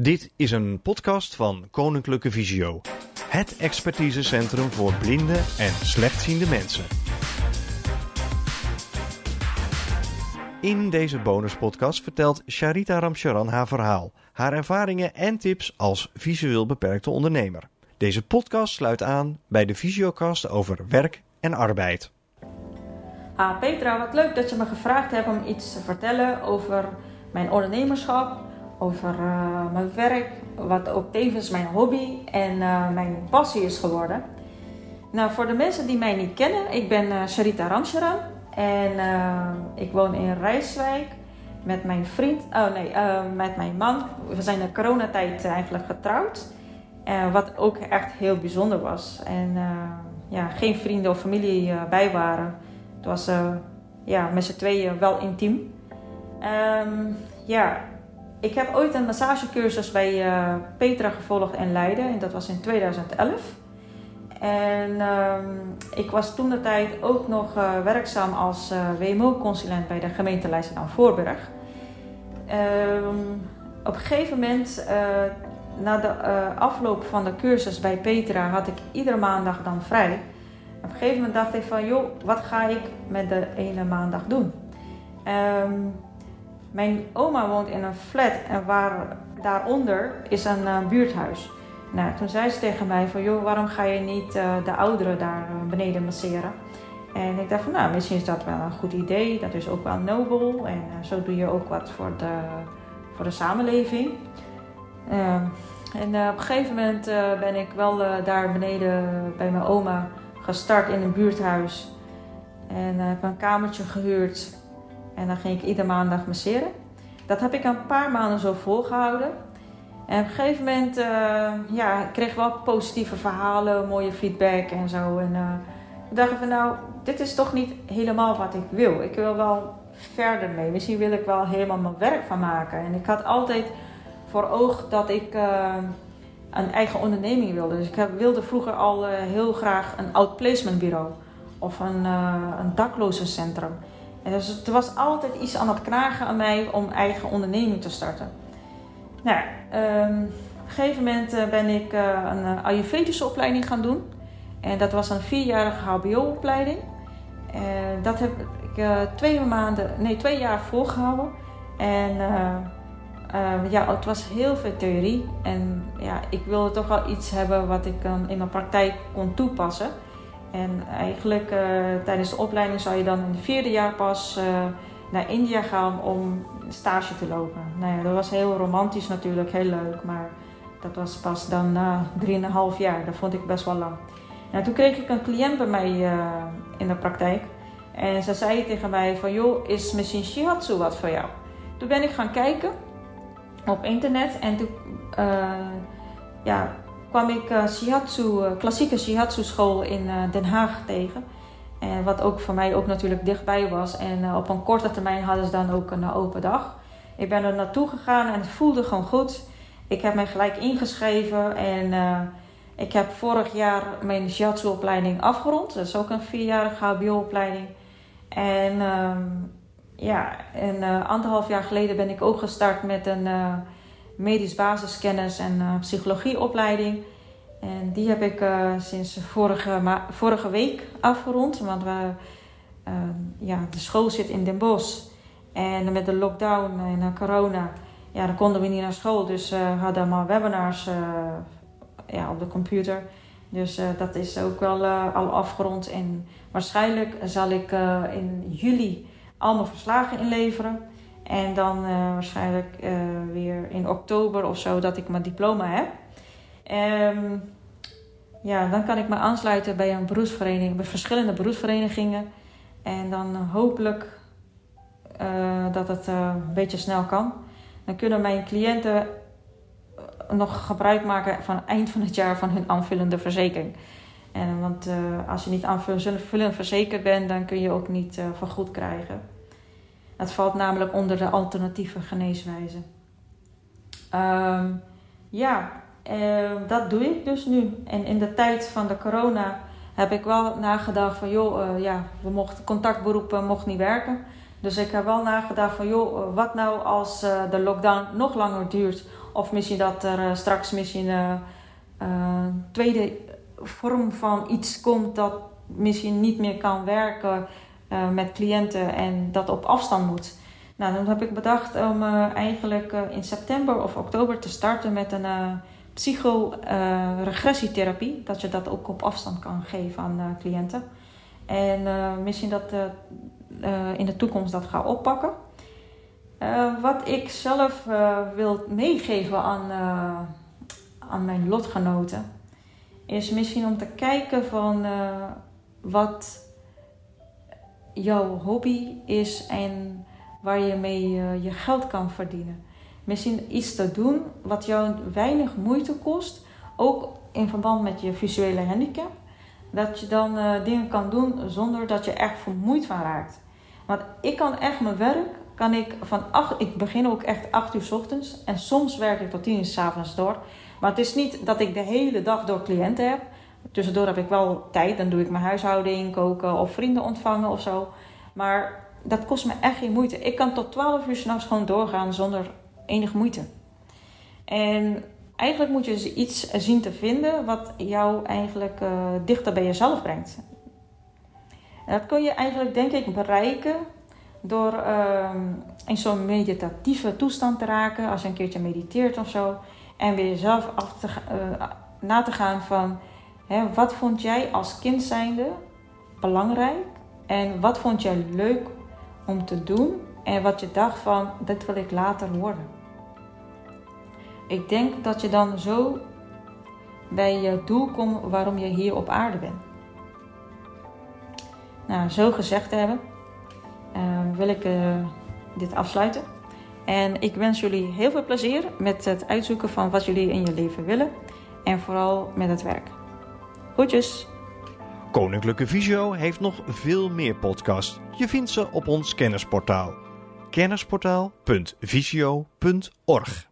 Dit is een podcast van Koninklijke Visio. Het expertisecentrum voor blinde en slechtziende mensen. In deze bonuspodcast vertelt Sharita Ramcharan haar verhaal, haar ervaringen en tips als visueel beperkte ondernemer. Deze podcast sluit aan bij de Visiocast over werk en arbeid. Ah, Petra, wat leuk dat je me gevraagd hebt om iets te vertellen over mijn ondernemerschap, over uh, mijn werk, wat ook tevens mijn hobby en uh, mijn passie is geworden. Nou, voor de mensen die mij niet kennen, ik ben uh, Sharita Ramcharan en ik woon in Rijswijk met mijn vriend, oh nee, met mijn man. We zijn in coronatijd eigenlijk getrouwd, wat ook echt heel bijzonder was. En ja, geen vrienden of familie bij waren. Het was ja, met z'n tweeën wel intiem. Um, ja, ik heb ooit een massagecursus bij uh, Petra gevolgd in Leiden. En dat was in 2011. En um, ik was toen de tijd ook nog uh, werkzaam als uh, WMO-consulent bij de gemeente Leidschendam Voorburg. Um, op een gegeven moment, na de afloop van de cursus bij Petra, had ik iedere maandag dan vrij. Op een gegeven moment dacht ik van, joh, wat ga ik met de ene maandag doen? Um, mijn oma woont in een flat en waar, daaronder is een uh, buurthuis. Nou, toen zei ze tegen mij van, joh, waarom ga je niet uh, de ouderen daar uh, beneden masseren? En ik dacht van, nou, misschien is dat wel een goed idee. Dat is ook wel nobel en zo doe je ook wat voor de, voor de samenleving. Ehm, en op een gegeven moment ben ik wel daar beneden bij mijn oma gestart in een buurthuis. En heb een kamertje gehuurd en dan ging ik iedere maandag masseren. Dat heb ik een paar maanden zo volgehouden. En op een gegeven moment uh, ja, ik kreeg wel positieve verhalen, mooie feedback en zo. En uh, ik dacht van nou, dit is toch niet helemaal wat ik wil. Ik wil wel verder mee. Misschien wil ik wel helemaal mijn werk van maken. En ik had altijd voor oog dat ik uh, een eigen onderneming wilde. Dus ik wilde vroeger al heel graag een outplacement bureau of een, een daklozencentrum. Dus het was altijd iets aan het knagen aan mij om eigen onderneming te starten. Nou, um, op een gegeven moment eh, ben ik uh, een uh, Ayurvedische opleiding gaan doen. En dat was een vierjarige HBO-opleiding. En dat heb ik twee maanden, nee, twee jaar volgehouden. En ja, het was heel veel theorie. En ja, ik wilde toch wel iets hebben wat ik in mijn praktijk kon toepassen. En eigenlijk uh, tijdens de opleiding zou je dan in het vierde jaar pas uh, naar India gaan om stage te lopen. Nou ja, dat was heel romantisch natuurlijk, heel leuk. Maar dat was pas dan na uh, 3,5 jaar. Dat vond ik best wel lang. En toen kreeg ik een cliënt bij mij uh, in de praktijk. En ze zei tegen mij van, joh, is misschien shiatsu wat voor jou? Toen ben ik gaan kijken op internet en toen ja, kwam ik uh, shiatsu, uh, klassieke shiatsu school in uh, Den Haag tegen. En wat ook voor mij ook natuurlijk dichtbij was. En op een korte termijn hadden ze dan ook een open dag. Ik ben er naartoe gegaan en het voelde gewoon goed. Ik heb mij gelijk ingeschreven en ik heb vorig jaar mijn shiatsu opleiding afgerond. Dat is ook een vierjarige hbo-opleiding. En um, ja, en anderhalf jaar geleden ben ik ook gestart met een medisch basiskennis en uh, psychologieopleiding. En die heb ik uh, sinds vorige, vorige week afgerond. Want we, uh, ja, de school zit in Den Bosch. En met de lockdown en corona ja, dan konden we niet naar school. Dus we hadden maar webinars ja, op de computer. Dus dat is ook wel al afgerond. En waarschijnlijk zal ik in juli al mijn verslagen inleveren. En dan uh, waarschijnlijk uh, weer in oktober of zo dat ik mijn diploma heb. Um, ja, dan kan ik me aansluiten bij een beroepsvereniging, bij verschillende beroepsverenigingen. En dan uh, hopelijk dat het een beetje snel kan. Dan kunnen mijn cliënten nog gebruik maken van eind van het jaar van hun aanvullende verzekering. En, want als je niet aanvullend verzekerd bent, dan kun je ook niet vergoed krijgen. Het valt namelijk onder de alternatieve geneeswijze. Um, ja, uh, dat doe ik dus nu. En in de tijd van de corona heb ik wel nagedacht van joh, uh, ja, we mochten contactberoepen mochten niet werken. Dus ik heb wel nagedacht van joh, wat nou als uh, de lockdown nog langer duurt Of misschien dat er straks misschien een tweede vorm van iets komt dat misschien niet meer kan werken met cliënten en dat op afstand moet. Nou, dan heb ik bedacht om eigenlijk in september of oktober te starten met een psychoregressietherapie. dat je dat ook op afstand kan geven aan cliënten. En misschien dat in de toekomst dat ga oppakken. Wat ik zelf wil meegeven aan, aan mijn lotgenoten, is misschien om te kijken van wat jouw hobby is en waar je mee je geld kan verdienen. Misschien iets te doen wat jou weinig moeite kost, ook in verband met je visuele handicap. Dat je dan dingen kan doen zonder dat je echt vermoeid van raakt. Want ik kan echt mijn werk kan ik van 8, ik begin ook echt 8 uur s ochtends en soms werk ik tot 10 uur s avonds door. Maar het is niet dat ik de hele dag door cliënten heb. Tussendoor heb ik wel tijd, dan doe ik mijn huishouding, koken of vrienden ontvangen of zo. Maar dat kost me echt geen moeite. Ik kan tot 12 uur s'nachts gewoon doorgaan zonder enige moeite. En eigenlijk moet je dus iets zien te vinden wat jou eigenlijk uh, dichter bij jezelf brengt. En dat kun je eigenlijk, denk ik, bereiken door ehm, in zo'n meditatieve toestand te raken, als je een keertje mediteert of zo. En weer jezelf af te, uh, na te gaan van hè, wat vond jij als kind zijnde belangrijk en wat vond jij leuk om te doen en wat je dacht van dit wil ik later worden. Ik denk dat je dan zo bij je doel komt waarom je hier op aarde bent. Nou, zo gezegd hebben, uh, wil ik uh, dit afsluiten. En ik wens jullie heel veel plezier met het uitzoeken van wat jullie in je leven willen. En vooral met het werk. Koninklijke Visio heeft nog veel meer podcasts. Je vindt ze op ons kennisportaal. kennisportaal.visio.org